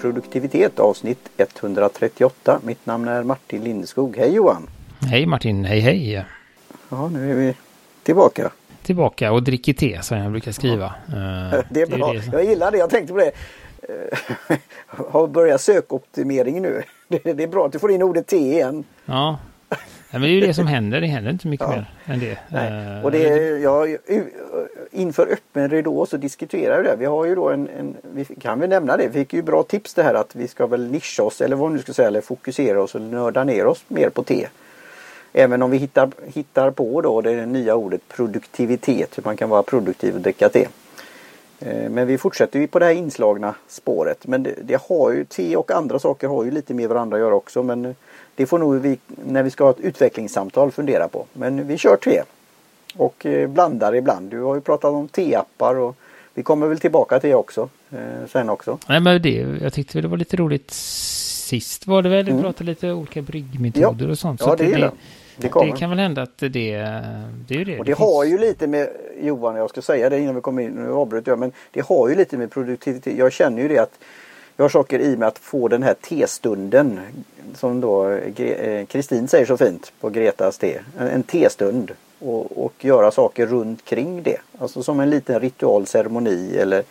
produktivitet avsnitt 138. Mitt namn är Martin Lindeskog. Hej Johan! Hej Martin, hej hej! Ja, nu är vi tillbaka. Tillbaka och dricker te som jag brukar skriva. Ja. Det är bra, det jag gillar det. Jag tänkte på det. Har börjat sökoptimering nu. Det är bra att du får in ordet te igen. Ja, men det är ju det som händer. Det händer inte mycket ja. mer än det. Nej. Och det ja, inför öppen ridå så diskuterar vi det. Vi har ju då en, en, vi kan väl nämna det, vi fick ju bra tips det här att vi ska väl nischa oss eller vad nu ska säga, eller fokusera oss och nörda ner oss mer på te. Även om vi hittar, hittar på då det nya ordet produktivitet, hur man kan vara produktiv och dricka te. Eh, men vi fortsätter ju på det här inslagna spåret. Men det, det, har ju, te och andra saker har ju lite med varandra att göra också. Men det får nog vi, när vi ska ha ett utvecklingssamtal, fundera på. Men vi kör te. Och eh, blandar ibland. Du har ju pratat om te-appar och vi kommer väl tillbaka till det också. Eh, sen också. Nej men det, jag tyckte det var lite roligt sist var det väl. Du mm. pratade lite olika bryggmetoder ja. och sånt. Ja, så det, det, det, det, det kan väl hända att det, det är det. Och det, har ju lite med, Johan jag ska säga det innan vi kommer in, nu avbröt jag, men det har ju lite med produktivitet. Jag känner ju det att jag har saker i mig att få den här testunden som då eh, Kristin säger så fint på Gretas te. En testund och, och göra saker runt kring det. Alltså som en liten ritual ceremoni eller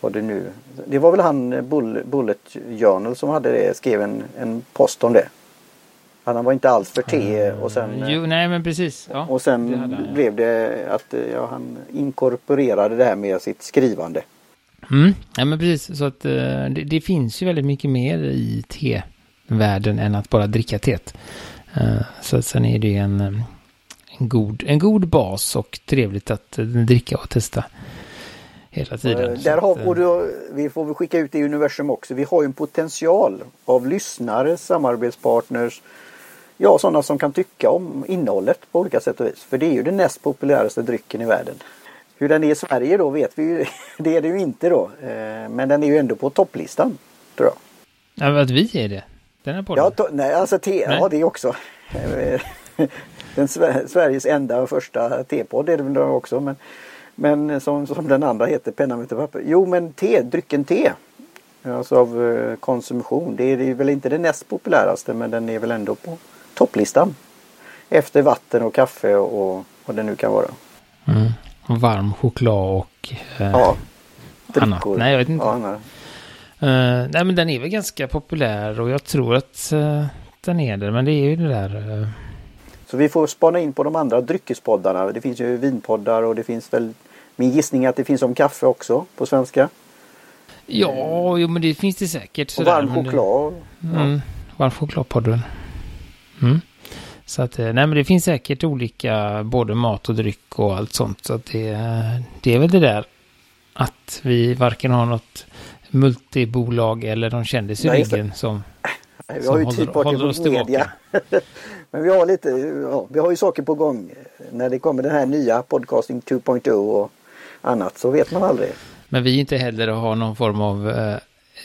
vad det nu. Det var väl han Bullet Journal som hade det, skrev en, en post om det. Han var inte alls för te och sen... Jo, nej men precis. Ja, och sen det blev det att ja, han inkorporerade det här med sitt skrivande. Mm, ja men precis. Så att det, det finns ju väldigt mycket mer i tevärlden än att bara dricka teet. Så sen är det en, en, god, en god bas och trevligt att dricka och testa hela tiden. Där har att, både, vi får väl skicka ut det i universum också. Vi har ju en potential av lyssnare, samarbetspartners, ja sådana som kan tycka om innehållet på olika sätt och vis. För det är ju den näst populäraste drycken i världen. Hur den är i Sverige då vet vi ju. Det är det ju inte då. Eh, men den är ju ändå på topplistan. Tror jag. Ja, att vi är det? Den är på ja, to- nej, alltså te, nej. ja det också. den Sveriges enda och första tepodd är det väl också. Men, men som, som den andra heter, Penna med papper. Jo men te, drycken te. Alltså av eh, konsumtion. Det är väl inte det näst populäraste men den är väl ändå på topplistan. Efter vatten och kaffe och vad det nu kan vara. Mm. Varm choklad och eh, ja, annat. Nej, jag vet inte. Ja, nej. Uh, nej, men den är väl ganska populär och jag tror att uh, den är det. Men det är ju det där. Uh... Så vi får spana in på de andra dryckespoddarna. Det finns ju vinpoddar och det finns väl min gissning att det finns om kaffe också på svenska. Ja, jo, men det finns det säkert. Och varm choklad. Det... Mm, varm chokladpodden. Mm. Så att, nej men det finns säkert olika, både mat och dryck och allt sånt. Så att det, det är väl det där att vi varken har något multibolag eller någon kändis i ryggen som, vi har ju håller, typ håller oss tillbaka. men vi har lite, ja, vi har ju saker på gång. När det kommer den här nya podcasting 2.0 och annat så vet man aldrig. Men vi inte heller har någon form av eh,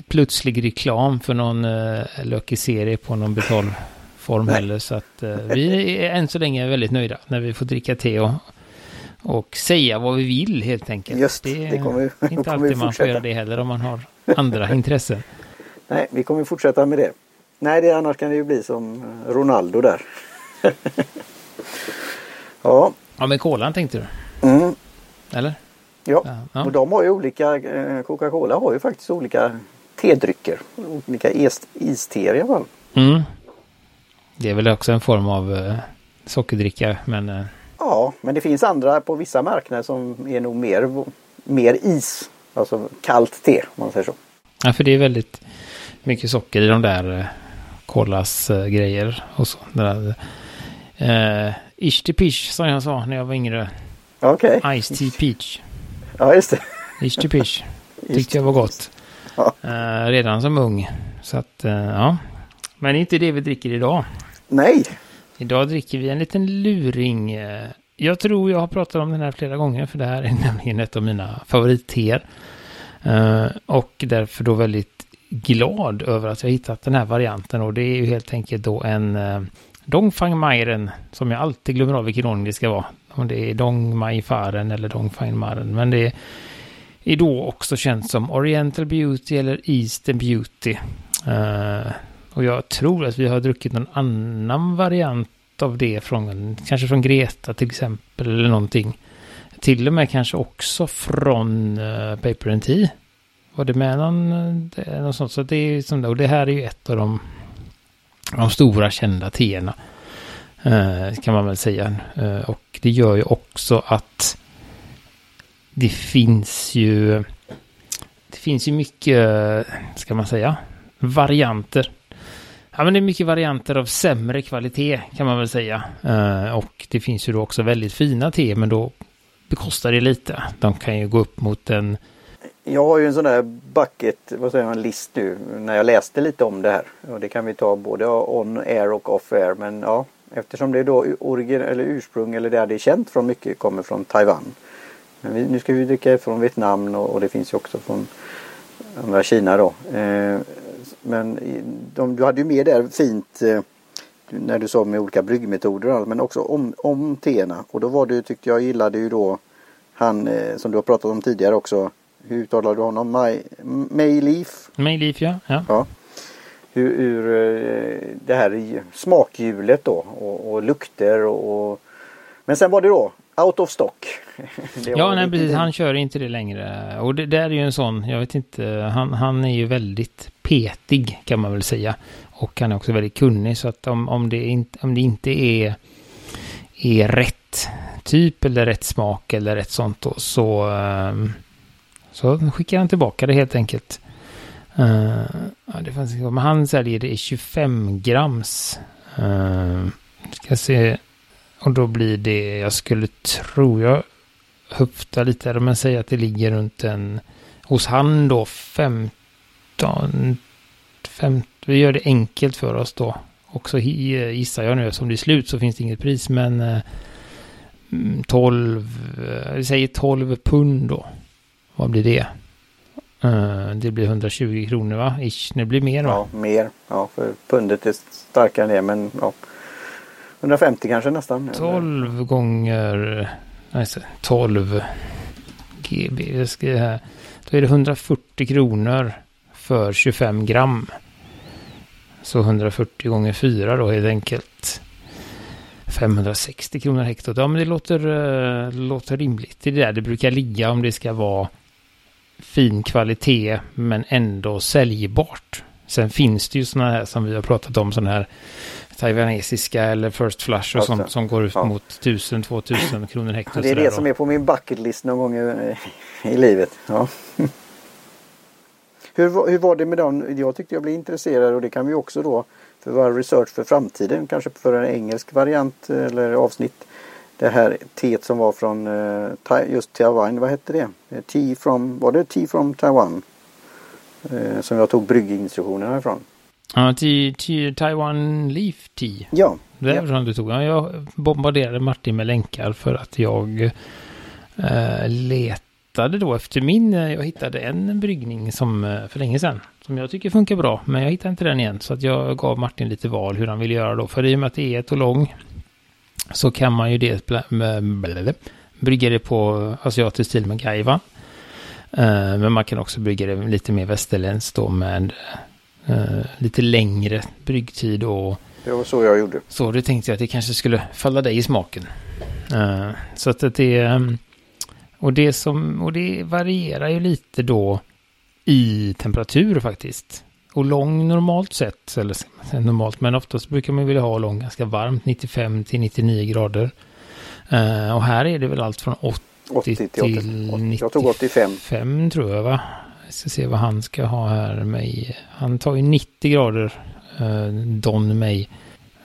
plötslig reklam för någon eh, lökig serie på någon betal form Nej. heller. Så att eh, vi är än så länge väldigt nöjda när vi får dricka te och, och säga vad vi vill helt enkelt. Just det, det kommer, vi, inte alltid man får göra det heller om man har andra intressen. Nej, vi kommer fortsätta med det. Nej, det, annars kan det ju bli som Ronaldo där. ja. Ja, men kolan tänkte du? Mm. Eller? Ja. ja, och de har ju olika, eh, Coca-Cola har ju faktiskt olika tedrycker. Olika isteer i alla fall. Mm. Det är väl också en form av uh, sockerdricka men... Uh... Ja, men det finns andra på vissa marknader som är nog mer, mer is. Alltså kallt te om man säger så. Ja, för det är väldigt mycket socker i de där uh, kolas grejer och så. Där, uh, Ish to pish som jag sa när jag var yngre. Okej. Okay. Ice tea peach. Ja, just det. Ish to pish. Tyckte jag var gott. Ja. Uh, redan som ung. Så att, uh, ja. Men inte det vi dricker idag. Nej. Idag dricker vi en liten luring. Eh, jag tror jag har pratat om den här flera gånger för det här är nämligen ett av mina favoritteer. Eh, och därför då väldigt glad över att jag hittat den här varianten och det är ju helt enkelt då en eh, uh, Dongfang Mairen som jag alltid glömmer av vilken ordning det ska vara. Om det är Dongmai-faren eller Dongfangmaren. Men det är är då också känt som Oriental Beauty eller Eastern Beauty. Och jag tror att vi har druckit någon annan variant av det från, kanske från Greta till exempel eller någonting. Till och med kanske också från uh, Paper and Tea. Var det med någon, eh, det, något sånt? Så det är som, och det här är ju ett av de, de stora kända teerna. Uh, kan man väl säga. Uh, och det gör ju också att det finns ju det finns ju mycket, ska man säga, varianter. Ja, men det är mycket varianter av sämre kvalitet kan man väl säga. Eh, och det finns ju då också väldigt fina te, men då bekostar det lite. De kan ju gå upp mot en... Jag har ju en sån där bucket, vad säger man, list nu när jag läste lite om det här. Och det kan vi ta både on air och off air. Men ja, eftersom det är då origin, eller ursprung eller där det är känt från mycket kommer från Taiwan. Men vi, nu ska vi dricka från Vietnam och, och det finns ju också från andra Kina då. Eh, men de, du hade ju med där fint eh, när du sa med olika bryggmetoder men också om, om teerna. Och då var det tyckte jag gillade ju då han eh, som du har pratat om tidigare också. Hur uttalar du honom? May, Mayleaf? Mayleaf ja. ja. ja. Hur, hur eh, det här smakhjulet då och, och lukter och, och men sen var det då out of stock. ja, nej, precis. Han kör inte det längre. Och det där är ju en sån, jag vet inte, han, han är ju väldigt petig kan man väl säga. Och han är också väldigt kunnig så att om, om, det, inte, om det inte är, är rätt typ eller rätt smak eller rätt sånt då så, um, så skickar han tillbaka det helt enkelt. Uh, ja, det fanns, men han säljer det i 25 grams. Uh, ska se och då blir det, jag skulle tro, jag höfta lite här, men säg att det ligger runt en, hos han då 15, 15, vi gör det enkelt för oss då. Och så gissar jag nu, som det är slut så finns det inget pris, men eh, mm, 12, eh, vi säger 12 pund då. Vad blir det? Eh, det blir 120 kronor va? Ish, det blir mer va? Ja, mer. Ja, för pundet är starkare än det, men ja. 150 kanske nästan. 12 gånger... Nej, 12 GB. Jag ska här. Då är det 140 kronor för 25 gram. Så 140 gånger 4 då helt enkelt. 560 kronor hektot. Ja men det låter, uh, låter rimligt. Det är där det brukar ligga om det ska vara fin kvalitet men ändå säljbart. Sen finns det ju sådana här som vi har pratat om, sådana här taiwanesiska eller First Flush och sånt som går ut ja. mot 1000-2000 kronor hektar. Det är det som är på min bucket list någon gång i, i livet. Ja. hur, hur var det med dem? Jag tyckte jag blev intresserad och det kan vi också då för våra research för framtiden, kanske för en engelsk variant eller avsnitt. Det här teet som var från uh, just Taiwan, vad hette det? Eh, tea from, var det Tea from Taiwan? Uh, som jag tog brygginstruktionerna ifrån. Ja, till, till Taiwan Leaf Tea. Ja. Det är ja. du tog. Ja, jag bombarderade Martin med länkar för att jag eh, letade då efter min. Eh, jag hittade en bryggning som eh, för länge sedan. Som jag tycker funkar bra. Men jag hittade inte den igen. Så att jag gav Martin lite val hur han ville göra då. För i och med att det är ett och lång. Så kan man ju dels brygga det på asiatisk stil med gaiva. Eh, men man kan också brygga det lite mer västerländskt då med eh, lite längre bryggtid och det var så jag gjorde. Så det tänkte jag att det kanske skulle falla dig i smaken. Uh, så att det um, och det som och det varierar ju lite då i temperatur faktiskt. Och lång normalt sett, eller normalt, men oftast brukar man vilja ha lång ganska varmt, 95 till 99 grader. Uh, och här är det väl allt från 80, 80 till, till 95. Jag tog 85. tror jag va? Jag ska se vad han ska ha här med. Han tar ju 90 grader eh, Don May.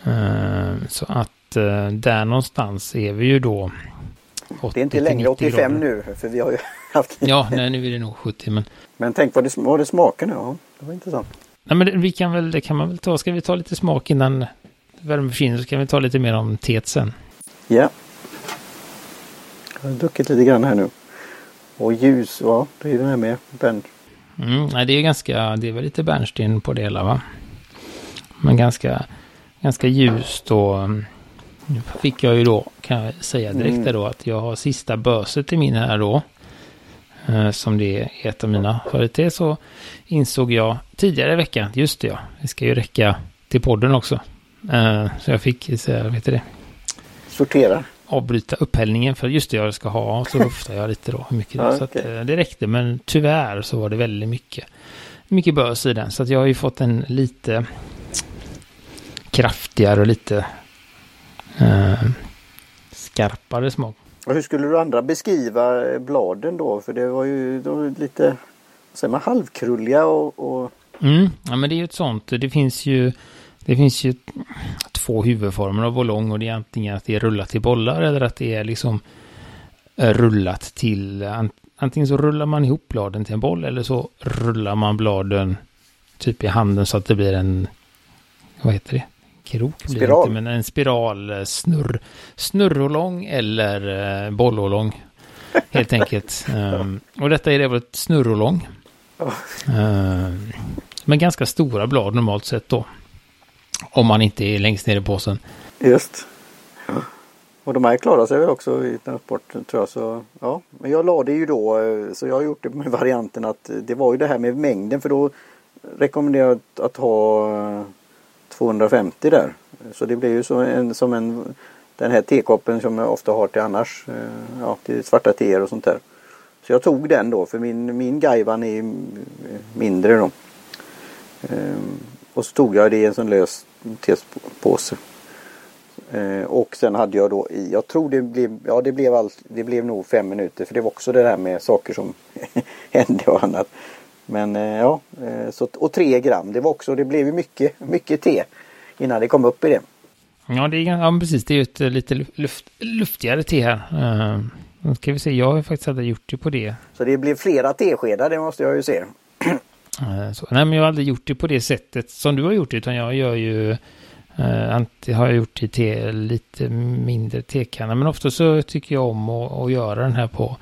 Eh, så att eh, där någonstans är vi ju då. Det är inte längre 85 grader. nu för vi har ju haft. ja, nej, nu är det nog 70 men. Men tänk vad det, vad det smakar nu. Ja, det var intressant. Nej, men det, vi kan väl, det kan man väl ta. Ska vi ta lite smak innan värmen försvinner så kan vi ta lite mer om teet sen. Ja. Jag har druckit lite grann här nu. Och ljus, ja, det är den här med. Ben. Mm, nej, det är ganska, det är väl lite bärnsten på det hela va? Men ganska, ganska ljust och nu fick jag ju då, kan jag säga direkt mm. då, att jag har sista böset i min här då. eh, som det är ett av mina favoriter så insåg jag tidigare i veckan, just det ja, det ska ju räcka till podden också. Eh, så jag fick, så, vet du det? Sortera. Avbryta upphällningen för just det jag ska ha, så luftar jag lite då hur mycket det Ja, Så att, okej. eh, det räckte, men tyvärr så var det väldigt mycket, mycket bös i den. Så att jag har ju fått en lite kraftigare och lite eh, skarpare smak. Och hur skulle du andra beskriva eh, bladen då? För det var ju då lite säger man, halvkrulliga och, och Mm, ja men det är ju ett sånt. Det finns ju, det finns ju två huvudformer av ballong och det är antingen att det är rullat till bollar eller att det är liksom eh, rullat till, an- antingen så rullar man ihop bladen till en boll eller så rullar man bladen typ i handen så att det blir en, vad heter det? Krok blir Spiral. inte, men en spiral eh, snurr, snurrolång eller eh, bollolång. Helt enkelt. Um, och detta är det väl ett snurrolång. Um, men ganska stora blad normalt sett då. Om man inte är längst ner i påsen. just. Och de här klarar sig väl också i transporten tror jag. Så, ja. Men jag lade ju då eh, så jag har gjort det med varianten att det var ju det här med mängden för då rekommenderar jag att, att ha eh, 250 där. Så det blir ju som en, som en den här tekoppen som jag ofta har till annars. Eh, ja, till svarta teer och sånt där. Så jag tog den då för min, min Gaivan är mindre då. Ehm, och så tog jag det i en sån lös tepåse. Eh, och sen hade jag då i, jag tror det blev, ja det blev allt, det blev nog fem minuter för det var också det där med saker som hände och annat. Men eh, ja, eh, så, och tre gram, det var också, det blev ju mycket, mycket te innan det kom upp i det. Ja, det är, ja precis. Det är ju ett lite luft, luftigare te här. Uh, nu ska vi se, jag har faktiskt aldrig gjort det på det. Så det blev flera teskedar, det måste jag ju se. Eh, så, nej, men jag har aldrig gjort det på det sättet som du har gjort det, utan jag gör ju eh, Uh, antingen har jag gjort det i te, lite mindre tekanna, men ofta så tycker jag om att, att göra den här på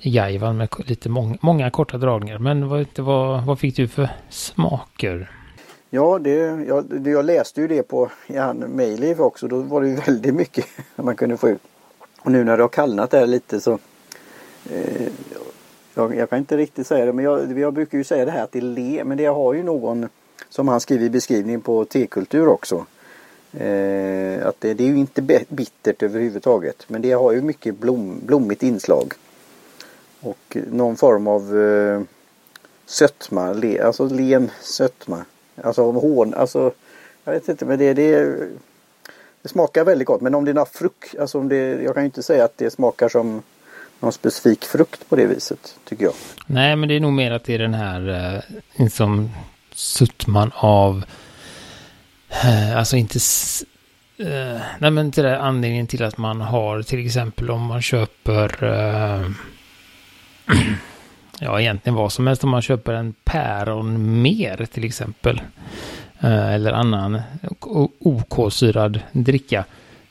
Jajvan med lite mång, många korta dragningar. Men vad, vad, vad fick du för smaker? Ja, det, jag, det, jag läste ju det på Jan Mejliv också. Då var det ju väldigt mycket man kunde få ut. Och nu när det har kallnat där lite så eh, jag, jag kan inte riktigt säga det men jag, jag brukar ju säga det här att det är le men det har ju någon som han skriver i beskrivningen på tekultur också. Eh, att det, det är ju inte bittert överhuvudtaget men det har ju mycket blom, blommigt inslag. Och någon form av eh, sötma, le, alltså len sötma. Alltså hån, alltså jag vet inte men det, det, det smakar väldigt gott men om det är några frukt, alltså om det, jag kan ju inte säga att det smakar som någon specifik frukt på det viset tycker jag. Nej, men det är nog mer att det är den här eh, liksom suttman av, eh, alltså inte, eh, nej men det anledningen till att man har till exempel om man köper, eh, ja egentligen vad som helst om man köper en päron mer till exempel, eh, eller annan o- okolsyrad dricka,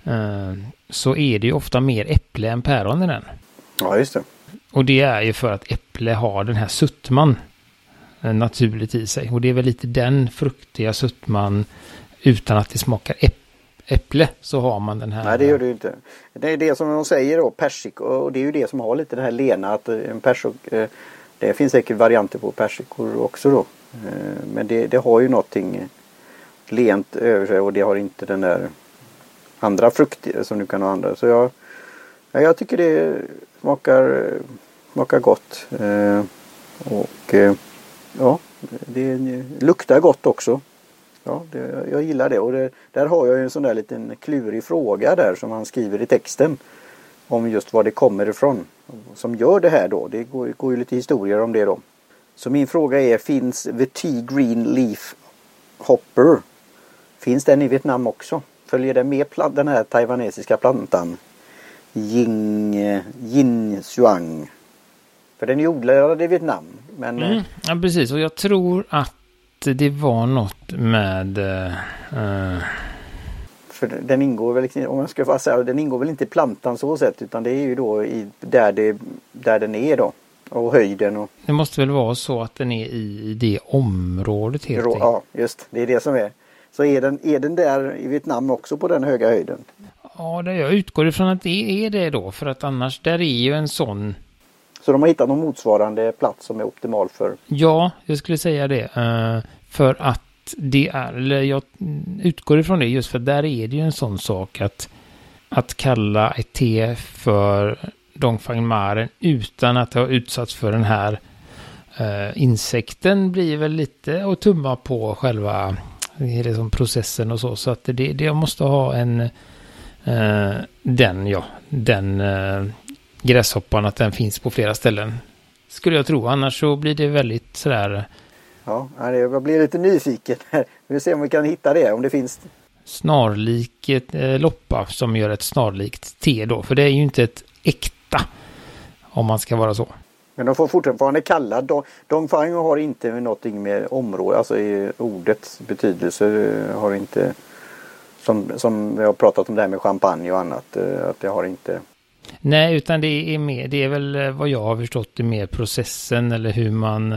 eh, så är det ju ofta mer äpple än päron i den. Ja just det. Och det är ju för att äpple har den här suttman eh, naturligt i sig. Och det är väl lite den fruktiga suttman utan att det smakar äpp äpple så har man den här. Nej det gör det ju inte. Det är det som de säger då, persik och det är ju det som har lite det här lena att eh, en persik, eh, det finns säkert varianter på persikor också då. Men det, det har ju någonting lent över sig och det har inte den där andra frukt som du kan ha andra. Så jag, ja, jag tycker det smakar, smakar gott. Eh, Och eh, ja, det luktar gott också. Ja, det, jag gillar det och det, där har jag ju en sån där liten klurig fråga där som han skriver i texten. Om just var det kommer ifrån. Som gör det här då. Det går, går ju lite historier om det då. Så min fråga är, finns the tea green leaf hopper? Finns den i Vietnam också? Följer den med den här taiwanesiska plantan? Ying, yin xuang. För den är odlad i Vietnam. Men eh, Mm, ja, precis. Och jag tror att det var något med... eh, eh, För den ingår väl, om jag ska vara säga, den ingår väl inte i plantan så sett utan det är ju då i, där, det, där den är då. Och höjden och det måste väl vara så att den är i det området helt enkelt. ja just det är det som är. Så är den, är den där i Vietnam också på den höga höjden? Ja, det, jag utgår ifrån att det är det då. För att annars, där är ju en sån Så de har hittat någon motsvarande plats som är optimal för? Ja, jag skulle säga det. Uh, för att det är, eller jag utgår ifrån det just för där är det ju en sån sak att att kalla ett te för Dongfang Maren utan att ha utsatts för den här uh, insekten blir väl lite att tumma på själva liksom processen och så. Så att det, det måste ha en uh, den, ja, den uh, gräshoppan att den finns på flera ställen. Skulle jag tro, annars så blir det väldigt sådär Ja, jag blir lite nyfiken här. Vi får se om vi kan hitta det, om det finns. Snarlik eh, loppa som gör ett snarlikt te då, för det är ju inte ett äkta om man ska vara så. Men de får fortfarande kalla Dong, Dongfang har inte någonting med område, alltså i ordets betydelse har inte som, som vi har pratat om det här med champagne och annat, eh, att det har inte Nej, utan det är mer, det är väl eh, vad jag har förstått det mer processen eller hur man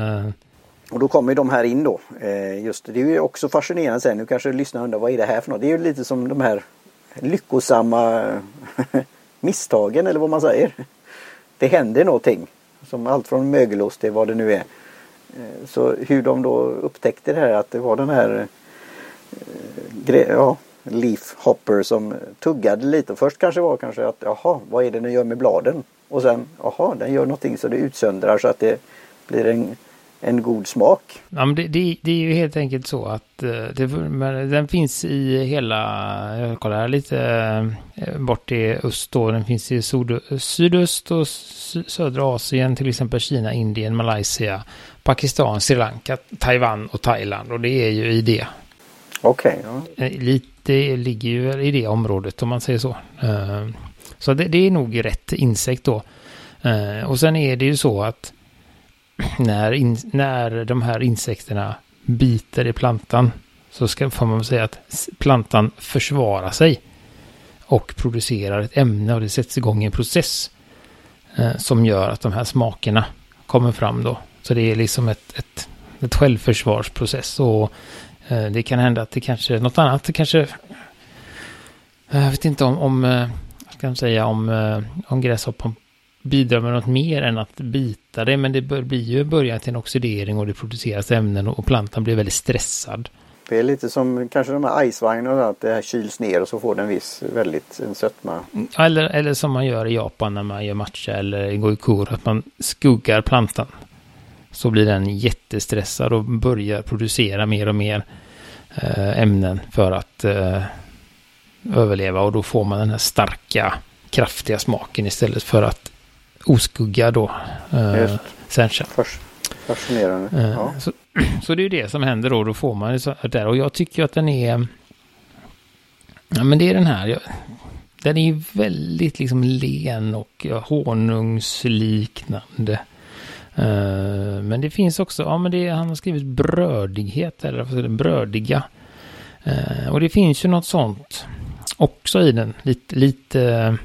och då kommer de här in då. Eh, just det, det är ju också fascinerande sen. Nu kanske lyssnarna undrar vad är det här för något? Det är ju lite som de här lyckosamma misstagen eller vad man säger. Det händer någonting. Som allt från mögelost till vad det nu är. Eh, så hur de då upptäckte det här att det var den här eh, ja, Leaf Hopper som tuggade lite. Först kanske var kanske att jaha, vad är det den gör med bladen? Och sen jaha, den gör någonting så det utsöndrar så att det blir en en god smak. Ja, men det, det, det, är ju helt enkelt så att eh, det, den finns i hela, jag kollar här lite eh, bort i öst då, den finns i sydöst och södra Asien, till exempel Kina, Indien, Malaysia, Pakistan, Sri Lanka, Taiwan och Thailand och det är ju i det. Okej. Okay, ja. Eh, det ligger ju i det området om man säger så. Eh, så det, det är nog rätt insekt då. Eh, och sen är det ju så att när, in, när de här insekterna biter i plantan så ska, får man säga att plantan försvarar sig och producerar ett ämne och det sätts igång en process eh, som gör att de här smakerna kommer fram då. Så det är liksom ett, ett, ett självförsvarsprocess och det kan hända att det kanske är något annat, det kanske jag vet inte om, om eh, ska man säga, om, eh, om gräshoppan bidrar med något mer än att bita det. Men det blir ju början till en oxidering och det produceras ämnen och plantan blir väldigt stressad. Det är lite som kanske de här icevagnarna, att det här kyls ner och så får den viss väldigt en sötma. Eller, eller som man gör i Japan när man gör matcha eller goikur, att man skuggar plantan. Så blir den jättestressad och börjar producera mer och mer eh, ämnen för att eh, överleva och då får man den här starka, kraftiga smaken istället för att oskugga då. Eh, Sencha. Fascinerande. Eh, ja. så, så det är ju det som händer då. Då får man det där. Och jag tycker att den är... Ja men det är den här. Jag, den är väldigt liksom len och honungsliknande. Uh, men det finns också, ja men det, han har skrivit brödighet eller vad det, brödiga. Uh, och det finns ju något sånt också i den. Lite, lite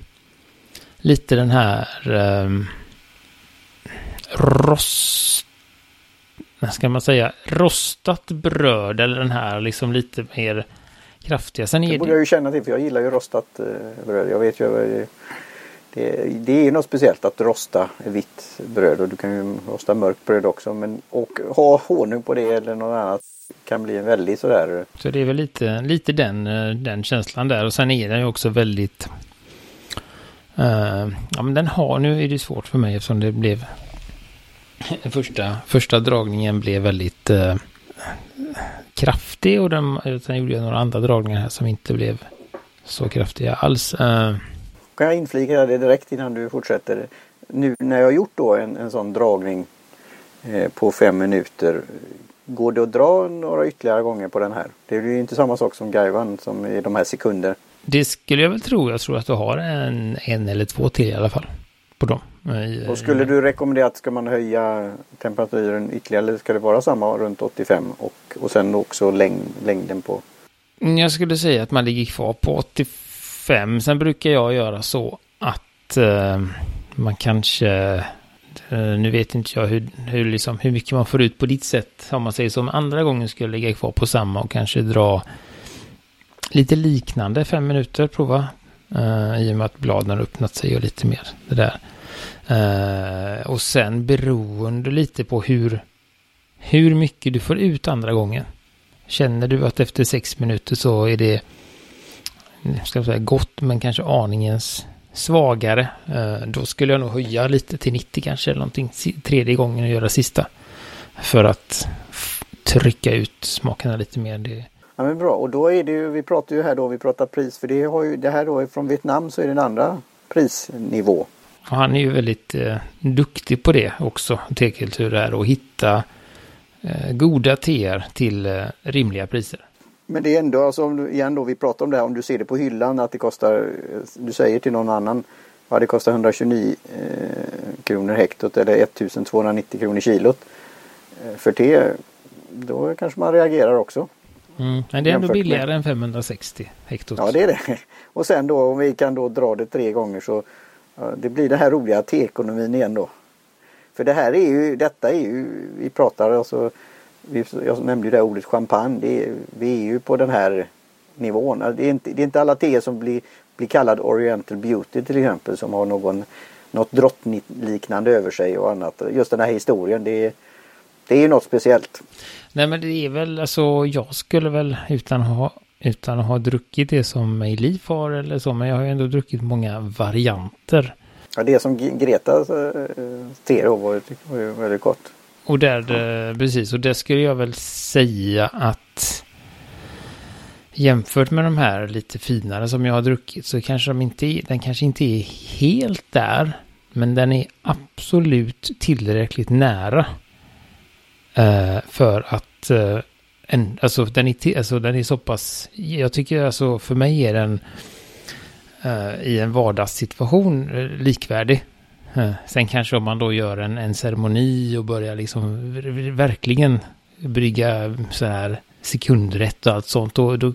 lite den här um, rost... Ska man säga? Rostat bröd eller den här liksom lite mer kraftiga. Sen det borde jag ju känna till för jag gillar ju rostat eh, bröd. Jag vet ju det, det är något speciellt att rosta vitt bröd och du kan ju rosta mörkt bröd också. Men och ha honung på det eller något annat kan bli en väldigt sådär. Så det är väl lite, lite den, eh, den känslan där och sen är den ju också väldigt Uh, ja, men den har, nu är det svårt för mig eftersom det blev första, första dragningen blev väldigt uh, kraftig och den, sen gjorde jag några andra dragningar här som inte blev så kraftiga alls. Uh, kan jag inflika det direkt innan du fortsätter? Nu när jag har gjort då en, en sån dragning eh, på fem minuter. Går det att dra några ytterligare gånger på den här? Det är ju inte samma sak som Gaivan som i de här sekunder. Det skulle jag väl tro. Jag tror att du har en, en eller två till i alla fall. På dem. Och skulle du rekommendera att ska man höja temperaturen ytterligare eller ska det vara samma runt 85 och, och sen också längd, längden på? Mm, jag skulle säga att man ligger kvar på 85. Sen brukar jag göra så att eh, man kanske eh, nu vet inte jag hur, hur, liksom, hur mycket man får ut på ditt sätt. Om man säger så. Men andra gången skulle jag ligga kvar på samma och kanske dra lite liknande, fem minuter, prova eh, I och med att bladen har öppnat sig och lite mer det där. Eh, och sen beroende lite på hur, hur mycket du får ut andra gången. Känner du att efter sex minuter så är det ska jag säga, gott men kanske aningens svagare. Uh, då skulle jag nog höja lite till 90 kanske eller någonting tredje gången och göra sista. För att trycka ut smakerna lite mer. Det, Ja men bra och då är det ju, vi pratar ju här då, vi pratar pris för det har ju, det här då är från Vietnam så är det en andra prisnivå. Och han är ju väldigt eh, duktig på det också, tekultur här och hitta eh, goda teer till eh, rimliga priser. Men det är ändå, alltså om du, igen då, vi pratar om det här, om du ser det på hyllan att det kostar, du säger till någon annan, ja det kostar 129 eh, kronor hektot eller 1290 kronor kilot. Eh, för te, då kanske man reagerar också. Mm. Men det är ändå billigare med... än 560 hektot. Ja det är det. Och sen då om vi kan då dra det tre gånger så ja, det blir det här roliga T-ekonomin igen då. För det här är ju, detta är ju, vi pratar alltså, jag nämnde ju det här ordet champagne. Det är, vi är ju på den här nivån. Det är inte, det är inte alla te som blir, blir kallad Oriental Beauty till exempel som har någon, något drottningliknande över sig och annat. Just den här historien, det är, det är ju något speciellt. Nej men det är väl alltså jag skulle väl utan att ha, utan att ha druckit det som Liv har eller så men jag har ju ändå druckit många varianter. Ja det som Greta te då var ju väldigt gott. Och där, ja. precis, och det skulle jag väl säga att jämfört med de här lite finare som jag har druckit så kanske de inte, är, den kanske inte är helt där. Men den är absolut tillräckligt nära. Uh, för att uh, en, alltså, den är, alltså den är så pass, jag tycker alltså för mig är den uh, i en vardagssituation likvärdig. Eh, sen kanske om man då gör en, en ceremoni och börjar liksom verkligen brygga så här sekundrätt och allt sånt. Då, då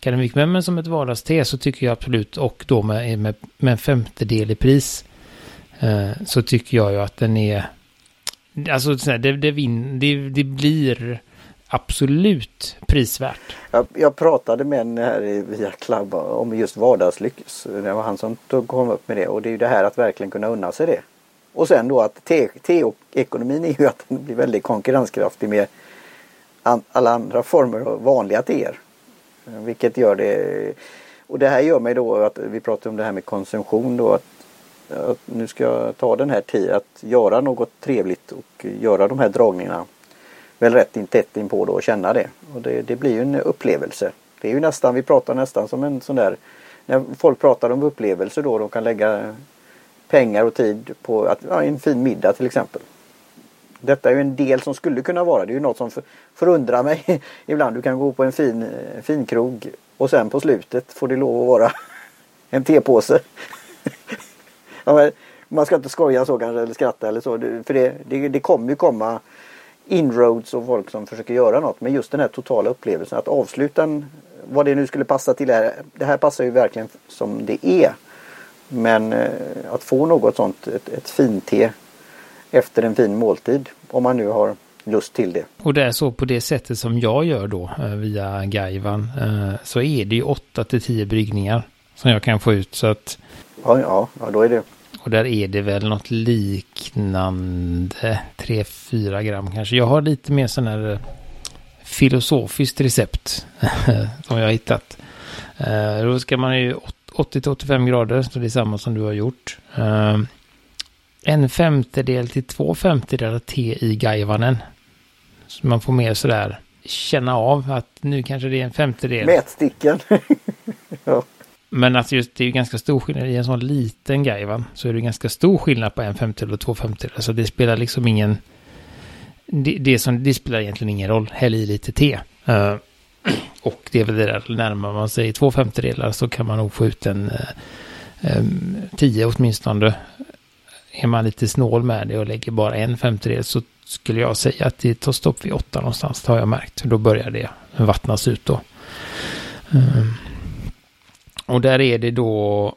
kan det mycket, men som ett vardagste så tycker jag absolut och då med, med, med en femtedel i pris eh, så tycker jag ju att den är Alltså det, det, vin, det, det blir absolut prisvärt. Jag, jag, pratade med en här via Club om just vardagslyx. Det var han som tog, kom upp med det och det är ju det här att verkligen kunna unna sig det. Och sen då att te-ekonomin är ju att den blir väldigt konkurrenskraftig med an, alla andra former av vanliga teer. Vilket gör det och det här gör mig då att vi pratar om det här med konsumtion då att att nu ska jag ta den här tiden att göra något trevligt och göra de här dragningarna väl rätt in tätt in på då och känna det. Och det, det blir ju en upplevelse. Det är ju nästan, vi pratar nästan som en sån där när folk pratar om upplevelser då de kan lägga pengar och tid på att, ja, en fin middag till exempel. Detta är ju en del som skulle kunna vara. Det är ju något som för, förundrar mig ibland. Du kan gå på en fin, fin krog och sen på slutet får det lov att vara en tepåse ja, man ska inte skoja så kanske eller skratta eller så. För det, det, det kommer ju komma inroads och folk som försöker göra något. Men just den här totala upplevelsen att avsluta en, vad det nu skulle passa till. Här, det här passar ju verkligen som det är. Men eh, att få något sånt, ett, ett finte efter en fin måltid. Om man nu har lust till det. Och det är så på det sättet som jag gör då eh, via Gaivan eh, så är det ju 8 till 10 bryggningar som jag kan få ut. Så att Ja, ja, ja då är det. Och där är det väl något liknande 3-4 gram kanske. Jag har lite mer sån här eh, filosofiskt recept som jag har hittat. Eh, då ska man ju 80-85 grader, så det är samma som du har gjort. Eh, en femtedel till två femtedelar te i gaivanen. Så man får mer sådär känna av att nu kanske det är en femtedel. Mätsticken. ja. Men att just det är ganska stor skillnad i en sån liten grej Så är det ganska stor skillnad på en femtedel och två femtedelar. Så det spelar liksom ingen... Det, det, som, det spelar egentligen ingen roll. Häll i lite te. Uh, och det är väl det där, närmar man sig två femtedelar så kan man nog få ut en uh, um, tio åtminstone. Är man lite snål med det och lägger bara en femtedel så skulle jag säga att det tar stopp vid åtta någonstans. Det har jag märkt. Då börjar det vattnas ut då. Uh, och där är det då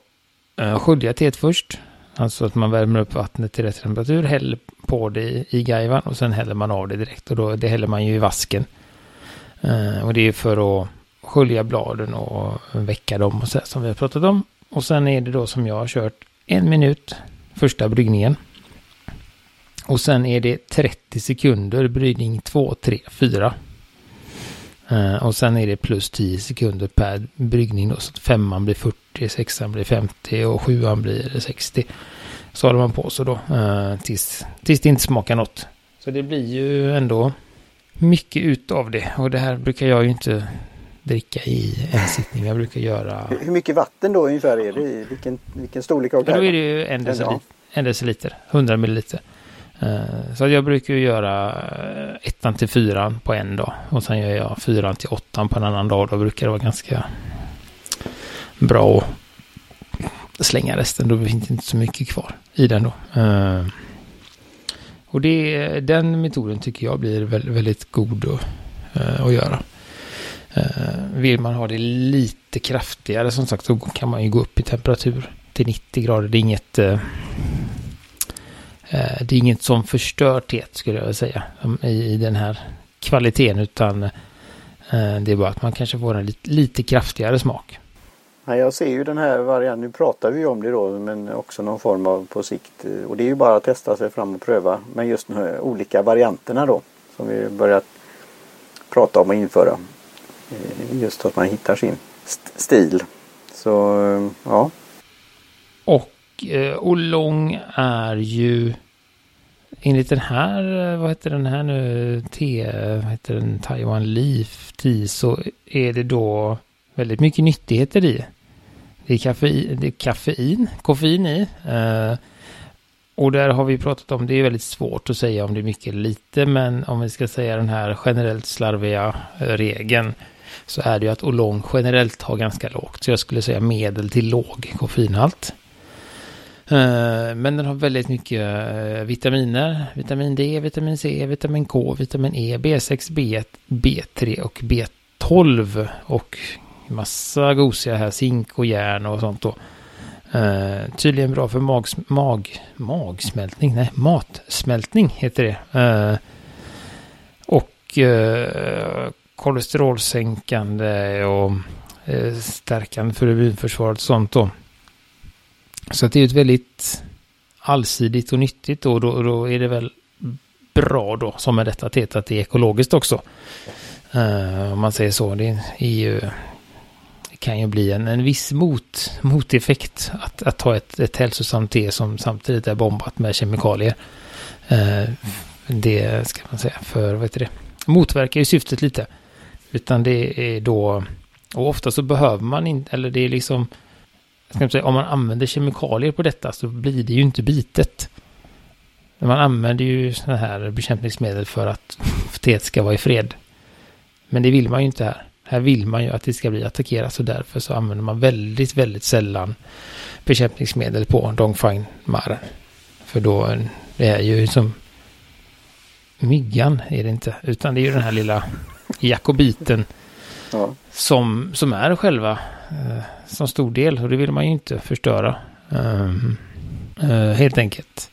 eh, skölja teet först. Alltså att man värmer upp vattnet till rätt temperatur, häller på det i, i och sen häller man av det direkt. Och då, det häller man ju i vasken. Eh, och det är för att skölja bladen och väcka dem och så som vi har pratat om. Och sen är det då som jag har kört en minut första bryggningen. Och sen är det 30 sekunder bryggning 2, 3, 4 och sen är det plus 10 sekunder per bryggning då. Så att femman blir 40, sexan blir 50 och sjuan blir 60. Så håller man på så då uh, tills, tills det inte smakar något. Så det blir ju ändå mycket utav det. Och det här brukar jag ju inte dricka i en sittning. Jag brukar göra... Hur mycket vatten då ungefär är det i? Vilken, vilken storlek av det? Då är det ju en deciliter, en deciliter 100 milliliter. Eh, så jag brukar ju göra eh, ettan till fyran på en dag. Och sen gör jag fyran till åttan på en annan dag. Då brukar det vara ganska bra att slänga resten. Då finns det inte så mycket kvar i den då. Eh, och det, den metoden tycker jag blir väldigt, god att, att göra. Vill man ha det lite kraftigare som sagt så kan man ju gå upp i temperatur till 90 grader. Det är inget, det är inget som förstör teet skulle jag säga i, den här kvaliteten utan det är bara att man kanske får en lite, lite kraftigare smak. Ja, jag ser ju den här varianten, nu pratar vi om det då men också någon form av på sikt och det är ju bara att testa sig fram och pröva men just de här olika varianterna då som vi börjat prata om att införa. Eh, just att man hittar sin stil. Så eh, ja. Och eh, Olong är ju enligt den här, eh, vad heter den här nu, T, vad heter den, Taiwan Leaf Tea så är det då väldigt mycket nyttigheter i. Det är kaffein, det är kaffein koffein i. Eh, och där har vi pratat om, det är väldigt svårt att säga om det är mycket eller lite, men om vi ska säga den här generellt slarviga eh, regeln så är det ju att Olong generellt har ganska lågt. Så jag skulle säga medel till låg koffeinhalt. Eh, Men den har väldigt mycket eh, vitaminer. Vitamin D, vitamin C, vitamin K, vitamin E, B6, B1, B3 och B12. Och massa gosiga här, zink och järn och sånt då. Uh, tydligen bra för mag, mag, magsmältning, nej matsmältning heter det. Uh, och uh, kolesterolsänkande och stärkande för immunförsvaret och sånt då. Så att det är ett väldigt allsidigt och nyttigt och då, då är det väl bra då som med detta teet att det är ekologiskt också. Uh, om man säger så. Det är ju det kan ju bli en, en viss mot, moteffekt att, att ta ett, ett hälsosamt te som samtidigt är bombat med kemikalier. Uh, det ska man säga för, vad heter det, motverkar ju syftet lite. Utan det är då, och ofta så behöver man inte, eller det är liksom, ska säga, om man använder kemikalier på detta så blir det ju inte bitet. Man använder ju sådana här bekämpningsmedel för att teet ska vara i fred. Men det vill man ju inte här. Här vill man ju att det ska bli attackerat och därför så använder man väldigt, väldigt sällan bekämpningsmedel på Dongfang Mar. För då, det är ju som myggan är det inte, utan det är ju den här lilla jakobiten. Ja. Som, som är själva eh, som stor del och det vill man ju inte förstöra. Um, eh, helt enkelt.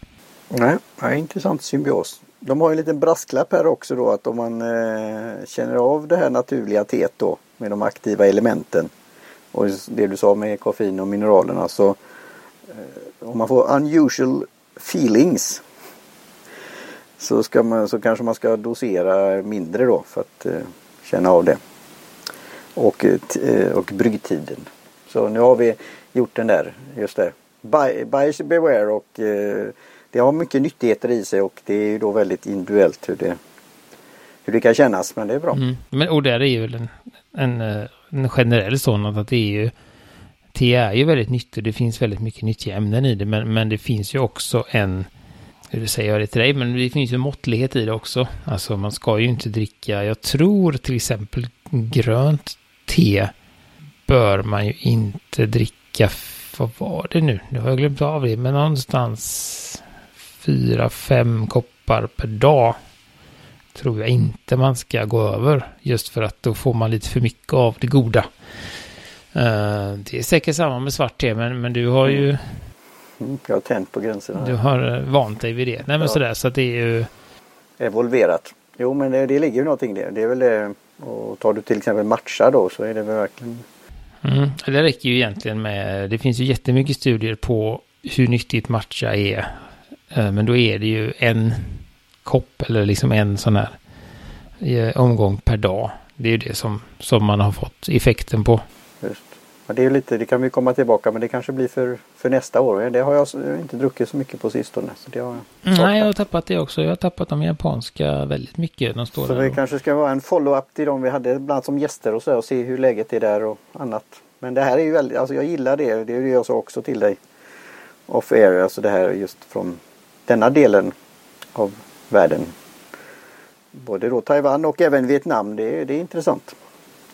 Nej, ja, intressant symbios. De har en liten brasklapp här också då att om man eh, känner av det här naturliga teet då med de aktiva elementen och det du sa med koffein och mineralerna så eh, om man får unusual feelings så, ska man, så kanske man ska dosera mindre då för att eh, känna av det. Och, eh, eh, och bryggtiden. Så nu har vi gjort den där, just det. Buyers beware och eh, det har mycket nyttigheter i sig och det är ju då väldigt individuellt hur det, hur det kan kännas men det är bra. Mm. Men, och där är ju en, en, eh, en generell sån att det är ju Te är ju väldigt nyttigt. Det finns väldigt mycket nyttiga ämnen i det. Men, men det finns ju också en hur säger jag det till dig, men det finns ju måttlighet i det också. Alltså man ska ju inte dricka, jag tror till exempel grönt te bör man ju inte dricka, vad var det nu? Nu har jag glömt av det, men någonstans fyra, fem koppar per dag tror jag inte man ska gå över. Just för att då får man lite för mycket av det goda. Uh, det är säkert samma med svart te, men, men du har ju Mm, jag har tänt på gränserna. Du har eh, vant dig vid det. Nej men ja. sådär så att det är ju... Evolverat. Jo men det, det ligger ju någonting där. Det är väl det. Och tar du till exempel matcha då så är det väl verkligen Mm, det räcker ju egentligen med, det finns ju jättemycket studier på hur nyttigt matcha är. Eh, men då är det ju en kopp eller liksom en sån här eh, omgång per dag. Det är ju det som, som man har fått effekten på. Det, är lite, det kan vi komma tillbaka men det kanske blir för, för nästa år. Det har jag inte druckit så mycket på sistone. Så det har jag mm, Nej, jag har tappat det också. Jag har tappat de japanska väldigt mycket. De står så det kanske ska vara en follow-up till de vi hade bland som gäster och så och se hur läget är där och annat. Men det här är ju väldigt, alltså jag gillar det. Det är det jag sa också till dig. Off air, alltså det här just från denna delen av världen. Både då Taiwan och även Vietnam. Det det är intressant.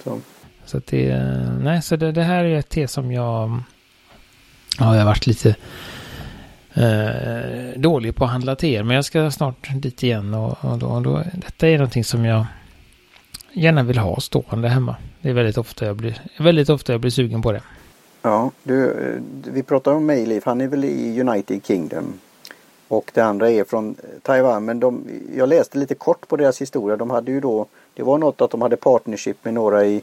Så. Så att det, nej, så det, det här är ett te som jag ja, jag har varit lite eh, dålig på att handla teer. Men jag ska snart dit igen och, och, då, och då, detta är någonting som jag gärna vill ha stående hemma. Det är väldigt ofta jag blir, väldigt ofta jag blir sugen på det. Ja, du, eh, vi pratar om Mayleaf. Han är väl i United Kingdom. Och det andra är från Taiwan. Men de, jag läste lite kort på deras historia. De hade ju då, det var något att de hade partnership med några i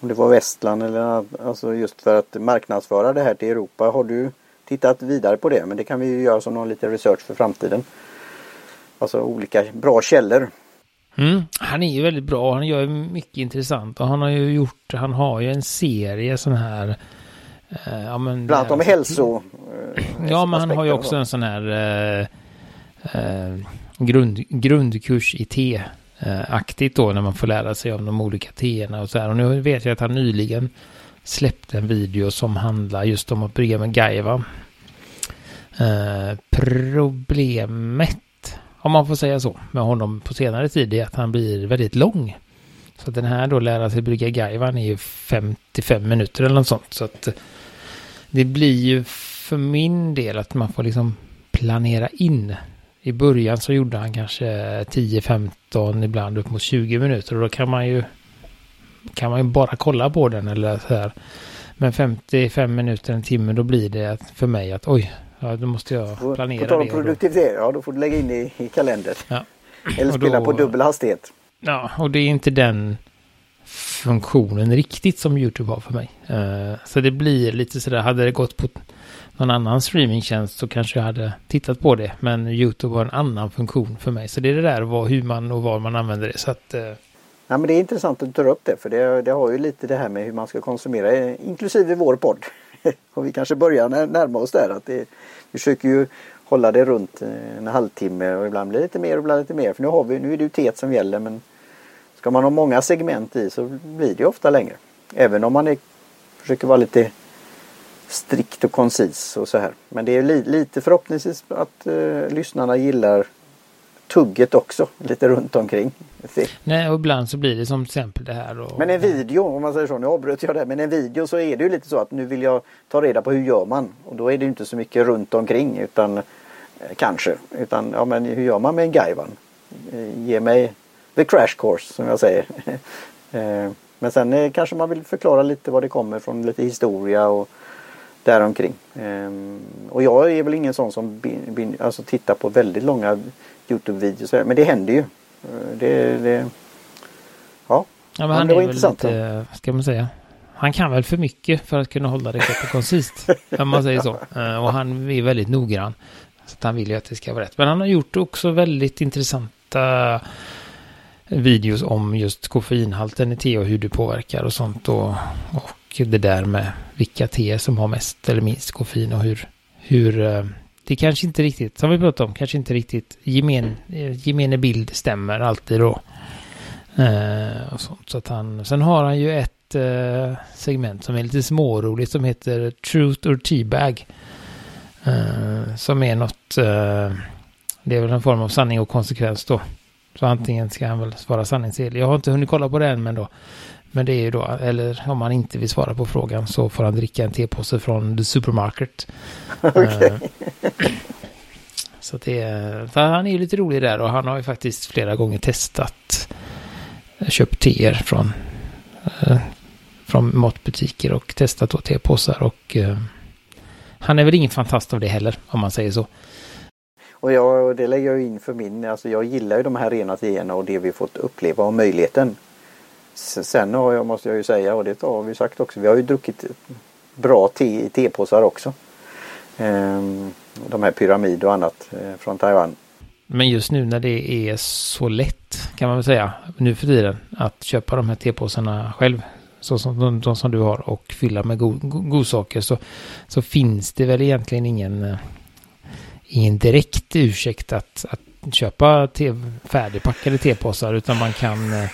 om det var Västland eller alltså just för att marknadsföra det här till Europa. Har du tittat vidare på det? Men det kan vi ju göra som någon liten research för framtiden. Alltså olika bra källor. Mm, han är ju väldigt bra. Han gör mycket intressant och han har ju gjort, han har ju en serie sån här eh, ja, men, Bland annat om hälso... Eh, ja, men han har ju också en sån här eh, eh, grund, grundkurs i te Eh, Eh, aktigt då när man får lära sig om de olika teerna och så här. Och nu vet jag att han nyligen släppte en video som handlar just om att brygga med Gaiva. Eh, problemet, om man får säga så, med honom på senare tid är att han blir väldigt lång. Så den här då lära sig brygga Gaivan är ju 55 minuter eller något sånt. Så att det blir ju för min del att man får liksom planera in i början så gjorde han kanske 10-15, ibland upp mot 20 minuter. Och då kan man ju, kan man ju bara kolla på den eller så här. Men 55 minuter, en timme, då blir det för mig att oj, ja, då måste jag planera på tal om produktivitet, ja då får du lägga in det i, kalendern. Ja. Eller spela då, på dubbel hastighet. Ja, och det är inte den funktionen riktigt som YouTube har för mig. Uh, så det blir lite sådär, hade det gått på någon annan streamingtjänst så kanske jag hade tittat på det. Men YouTube har en annan funktion för mig. Så det är det där vad, hur man och var man använder det. Så att, eh... Ja, men det är intressant att du tar upp det för det, det har ju lite det här med hur man ska konsumera eh, inklusive vår podd. och vi kanske börjar närma oss där. Att det, vi försöker ju hålla det runt eh, en halvtimme och ibland blir det lite mer och ibland lite mer. För nu, har vi, nu är det ju tet som gäller men ska man ha många segment i så blir det ofta längre. Även om man är, försöker vara lite strikt och koncis och så här. Men det är li lite förhoppningsvis att eh, lyssnarna gillar tugget också lite runt omkring. Nej, och ibland så blir det som till exempel det här. Och... Men en video, om man säger så, nu avbröt jag det, men en video så är det ju lite så att nu vill jag ta reda på hur gör man? Och då är det inte så mycket runt omkring utan eh, kanske, utan ja men hur gör man med en gaivan? Eh, ge mig the crash course som jag säger. eh, men sen eh, kanske man vill förklara lite var det kommer från, lite historia och däromkring. Ehm, och jag är väl ingen sån som alltså tittar på väldigt långa Youtube-videos. Men det händer ju. Eh, det, det ja. ja men han det var är intressant. Väl lite, ska man säga. Han kan väl för mycket för att kunna hålla det kort och koncist. om man säger så. Eh, och han är väldigt noggrann. Så han vill ju att det ska vara rätt. Men han har gjort också väldigt intressanta videos om just koffeinhalten i te och hur det påverkar och sånt. Och, och och det där med vilka teer som har mest eller minst koffein och hur, hur eh, det kanske inte riktigt, som vi pratade om, kanske inte riktigt gemen, eh, gemene bild stämmer alltid då. Eh, och sånt. Så att han, sen har han ju ett eh, segment som är lite småroligt som heter Truth or Teabag. Eh, som är något, eh, det är väl en form av sanning och konsekvens då. Så antingen ska han väl svara sanningsenlig. Jag har inte hunnit kolla på det än men då. Men det är ju då, eller om han inte vill svara på frågan så får han dricka en tepåse från The Supermarket. Okay. Eh, så det är, han är ju lite rolig där och han har ju faktiskt flera gånger testat eh, köpt teer från, eh, från matbutiker och testat då tepåsar och han är väl ingen fantast av det heller om man säger så. Och jag, det lägger jag in för min, alltså jag gillar ju de här rena teerna och det vi fått uppleva och möjligheten. Sen har jag, måste jag ju säga och det har vi sagt också. Vi har ju druckit bra te i tepåsar också. Ehm, de här pyramid och annat eh, från Taiwan. Men just nu när det är så lätt kan man väl säga nu för tiden att köpa de här tepåsarna själv. Så som de, de som du har och fylla med go, go, godsaker så, så finns det väl egentligen ingen, eh, ingen direkt ursäkt att, att köpa te, färdigpackade tepåsar utan man kan eh,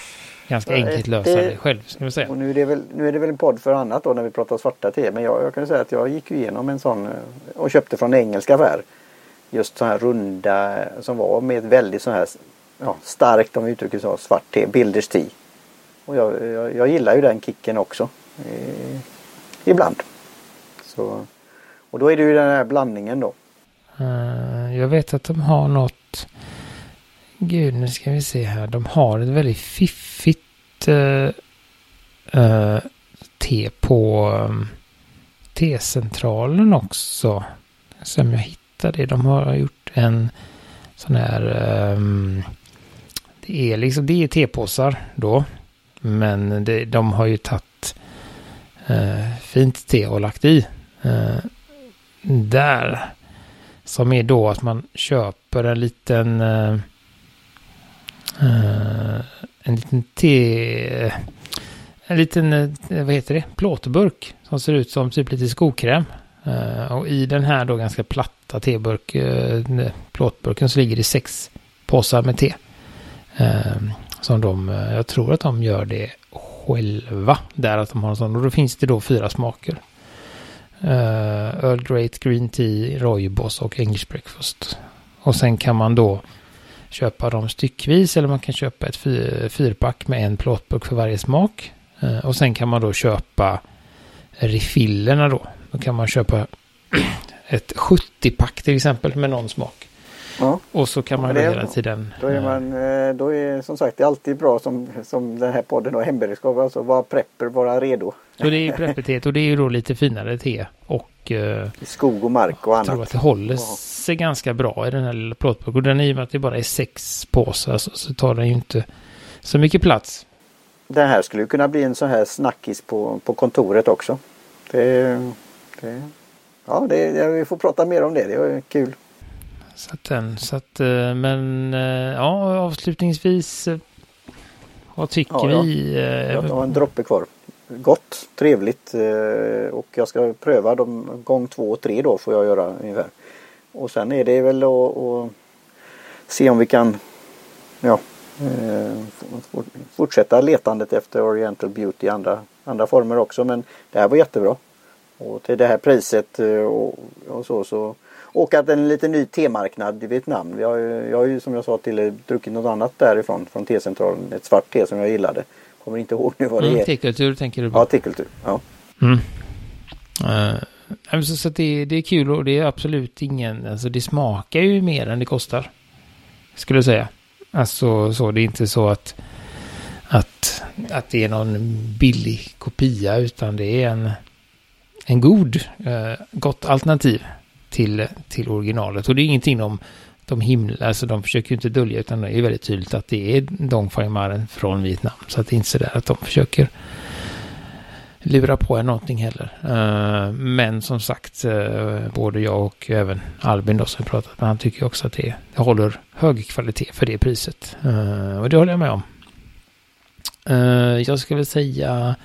ganska enkelt lösa det, själv. Ska säga. Och nu, är det väl, nu är det väl en podd för annat då när vi pratar svarta te. Men jag, jag kan säga att jag gick igenom en sån eh, och köpte från engelska affär. Just så här runda som var med väldigt så här ja, starkt om vi uttrycker så, svart te, Bilders te. Och jag, jag, jag, gillar ju den kicken också. Eh, ibland. Så, och då är det ju den här blandningen då. Uh, jag vet att de har något Gud, nu ska vi se här. De har ett väldigt fiffigt uh, uh, te på um, T-centralen också. Som jag hittade. De har gjort en sån här... Um, det är liksom, det är tepåsar då. Men det, de har ju tagit uh, fint te och lagt i. där. Som är då att man köper en liten Uh, Eh, en liten te... En liten, uh, vad heter det, plåtburk som ser ut som typ lite skokräm. Uh, och i den här då ganska platta teburk, plåtburken så ligger det sex påsar med te. som de, jag tror att de gör det själva. Där att de har en sån. Och då finns det då fyra smaker. Earl Great, Green Tea, Roybos och English Breakfast. Och sen kan man då köpa dem styckvis eller man kan köpa ett fyrpack med en plåtburk för varje smak. Eh, och sen kan man då köpa refillerna då. Då kan man köpa ett 70-pack till exempel med någon smak. Ja. Och så kan man ja, hela tiden... Då är eh, man, eh, då är som sagt det är alltid bra som, som den här podden och hemberedskap. Alltså vara prepper, vara redo. Så det är ju prepperteet och det är ju då lite finare te. Och... Skog och mark och annat. Jag tror att det håller sig ganska bra i den här lilla plåtburken. Och den i och med att det bara är sex påsar så, så tar den ju inte så mycket plats. Den här skulle kunna bli en sån här snackis på, på kontoret också. Det, det, ja, det, vi får prata mer om det. Det är kul. Så att så att, eh, men eh, ja, avslutningsvis. Eh, vad tycker ja, vi? Jag har en droppe kvar. Gott, trevligt och jag ska pröva dem gång två och tre då får jag göra ungefär. Och sen är det väl att, att se om vi kan ja, fortsätta letandet efter Oriental Beauty i andra, andra former också. Men det här var jättebra. Och till det här priset och, och så så och att en lite ny temarknad i Vietnam. Jag jag har ju som jag sa till druckit något annat därifrån från tecentralen. Ett svart te som jag gillade. Kommer inte ihåg nu vad det mm, är. Tekultur tänker du på? Ja, tekultur. Ja. Mm. Uh, så, så det, det är kul och det är absolut ingen, alltså det smakar ju mer än det kostar. Skulle jag säga. Alltså så, det är inte så att, att, att det är någon billig kopia utan det är en, en god, uh, gott alternativ till, till originalet. Och det är ingenting de, de himla, alltså de försöker ju inte dölja utan det är väldigt tydligt att det är Dong Phai Maren från Vietnam. Så att det är inte så där att de försöker lura på en någonting heller. Uh, men som sagt, uh, både jag och även Albin då som pratat med, han tycker också att det, det håller hög kvalitet för det priset. Uh, och det håller jag med om. jag ska väl säga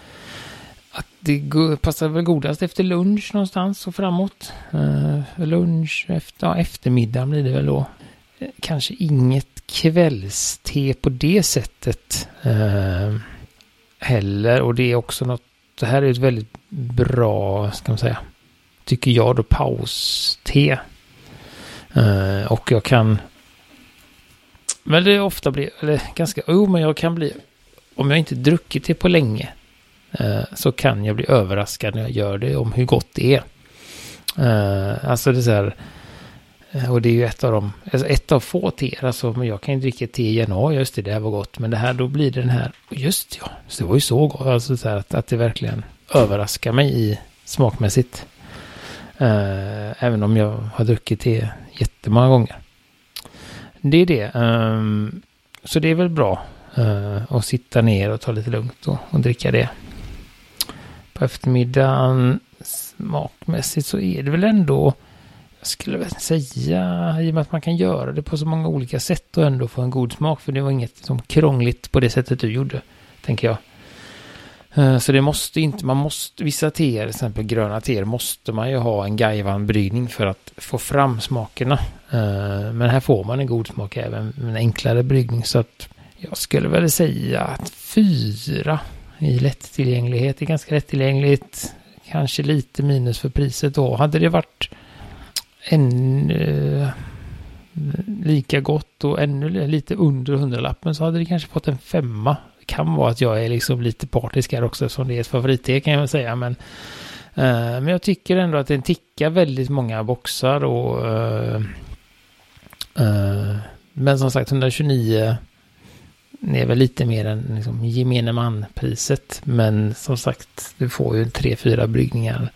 att det passar väl godast efter lunch någonstans och framåt. Uh, lunch, efter, ja, eftermiddag blir det väl då. Eh, kanske inget kvällste på det sättet uh, heller. Och det är också något, det här är ett väldigt bra, ska man säga, tycker jag då, pauste. och jag kan Men det är ofta blir. eller ganska, jo men jag kan bli, om jag inte druckit det på länge Eh, så kan jag bli överraskad när jag gör det om hur gott det är. Eh, alltså det är så här, eh, och det är ju ett av de, alltså ett av få teer, alltså men jag kan ju dricka te igen, ja just det, det här var gott, men det här då blir det den här, just ja, så det var ju så gott, alltså så här att, att det verkligen överraskar mig i smakmässigt. även om jag har druckit te jättemånga gånger. Det är det. Um, så det är väl bra. Uh, att sitta ner och ta lite lugnt och, och dricka det. På eftermiddagen smakmässigt så är det väl ändå, jag skulle väl säga, i och med att man kan göra det på så många olika sätt och ändå få en god smak. För det var inget som krångligt på det sättet du gjorde, tänker jag. Eh, så det måste inte, man måste, vissa teer, till exempel gröna teer, måste man ju ha en gajvan bryggning. för att få fram smakerna. Eh, men här får man en god smak även med en enklare bryggning. Så att jag skulle väl säga att fyra i lättillgänglighet Det är ganska lättillgängligt. Kanske lite minus för priset då. Hade det varit en eh, lika gott och ännu lite under hundralappen så hade det kanske fått en femma Det kan vara att jag är liksom lite partisk här också eftersom det är ett favoritte kan jag väl säga. Men, eh, men jag tycker ändå att den tickar väldigt många boxar och eh, eh, men som sagt 129 är väl lite mer än liksom, gemene man-priset. Men som sagt, du får ju tre, fyra bryggningar.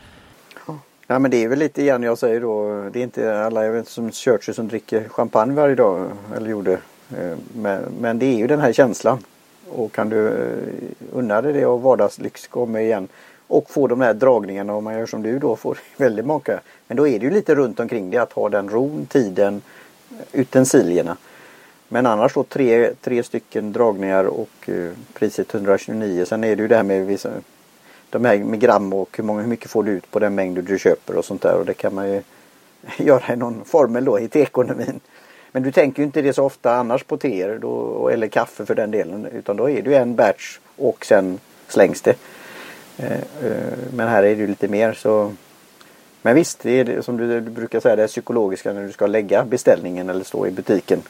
Ja men det är väl lite grann jag säger då. Det är inte alla jag vet, som Churchill som dricker champagne varje dag. Eller gjorde. Eh, men, men det är ju den här känslan. Och kan du eh, unna dig det och vardagslyx kommer igen. Och få de här dragningarna om man gör som du då får väldigt många. Men då är det ju lite runt omkring det att ha den ron, tiden, utensilierna. Men annars då tre, tre stycken dragningar och eh, priset 129. Sen är det ju det här med vissa, de här med gram och hur, många, hur mycket får du ut på den mängd du köper och sånt där. Och det kan man ju göra i någon formel då i teekonomin. Men du tänker ju inte det så ofta annars på teer då, eller kaffe för den delen. Utan då är det ju en batch och sen slängs det. Eh, eh, men här är det ju lite mer så. Men visst, det är det, som du, brukar säga det psykologiska när du ska lägga beställningen eller stå i butiken.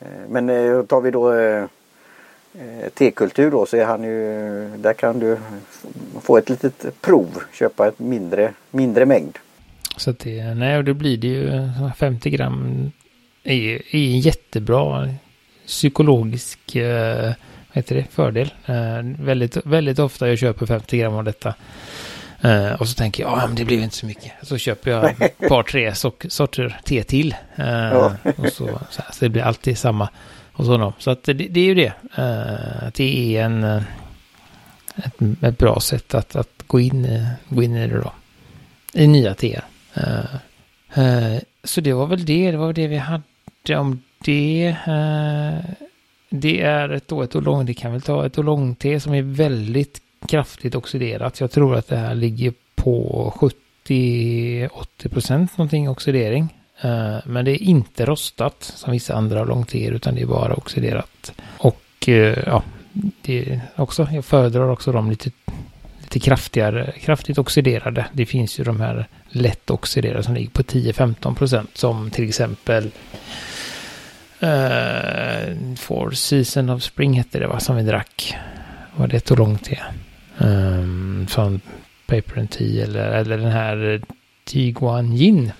Eh, men eh, tar vi då eh, tekultur då så är han ju, där kan du få ett litet prov, köpa ett mindre, mindre mängd. Så att det, nej, och då blir det ju 50 gram är, är en jättebra psykologisk vad heter det, fördel. Väldigt, väldigt ofta jag köper 50 gram av detta. Eh, och så tänker jag, ja men det blir inte så mycket. Så köper jag ett par, tre sorter te till. Eh, ja. och så, så, här, så, det blir alltid samma. Och så, så att det, det är ju det. Eh, det är en, ett, ett, bra sätt att, att gå, in, gå in i det då. I nya teer. Så det var väl det, det var det vi hade om det. Det är ett, då ett olong, det kan väl ta ett oolongte som är väldigt kraftigt oxiderat. Jag tror att det här ligger på 70-80 procent någonting oxidering. Eh, men det är inte rostat som vissa andra oolongteer utan det är bara oxiderat. Och eh, ja, det är också, jag föredrar också de lite lite kraftigare, kraftigt oxiderade. Det finns ju de här lätt oxiderade som ligger på 10-15 procent som till exempel uh, Four Season of Spring hette det va, som vi drack. Var det tog långt till. Ehm, um, från Paper and Tea eller, eller den här eh, Tiguan Gin.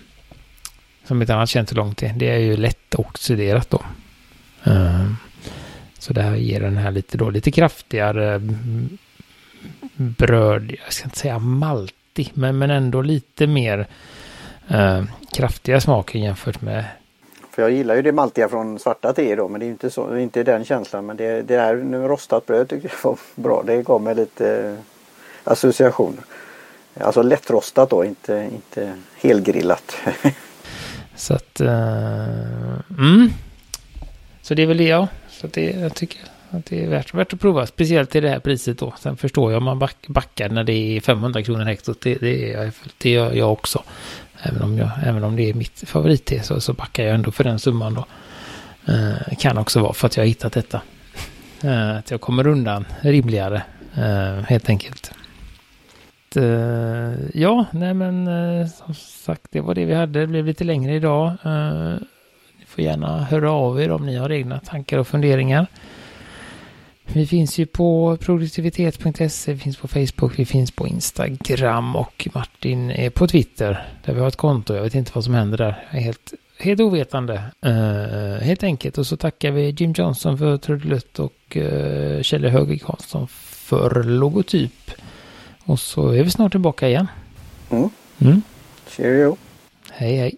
Som ett annat känt långt är. Det är ju lätt oxiderat då. Um, så det här ger den här lite då lite kraftigare mm, bröd, jag ska inte säga maltig, men, men ändå lite mer uh, kraftiga smaker jämfört med för jag gillar ju det maltiga från svarta te då men det är inte, så, inte den känslan. Men det, det är rostat bröd tycker jag var bra. Det gav mig lite eh, associationer. Alltså lättrostat då, inte, inte helgrillat. så att, uh, mm. Så det är väl det ja. Så det, jag tycker att det är värt, värt att prova. Speciellt till det här priset då. Sen förstår jag om man back, backar när det är 500 kronor hektot. Det, det, är, det gör jag också. Även om, jag, även om det är mitt favorit så, så backar jag ändå för den summan då. Eh, kan också vara för att jag har hittat detta. Eh, att jag kommer undan rimligare eh, helt enkelt. Eh, ja, nej men eh, som sagt det var det vi hade. Det blev lite längre idag. Eh, ni får gärna höra av er om ni har egna tankar och funderingar. Vi finns ju på produktivitet.se, vi finns på Facebook, vi finns på Instagram och Martin är på Twitter där vi har ett konto. Jag vet inte vad som händer där. Jag är helt, helt ovetande. Uh, helt enkelt. Och så tackar vi Jim Johnson för trudelutt och uh, Kjelle Högvik Hansson för logotyp. Och så är vi snart tillbaka igen. Mm. Mm. Cheerio. Hej hej.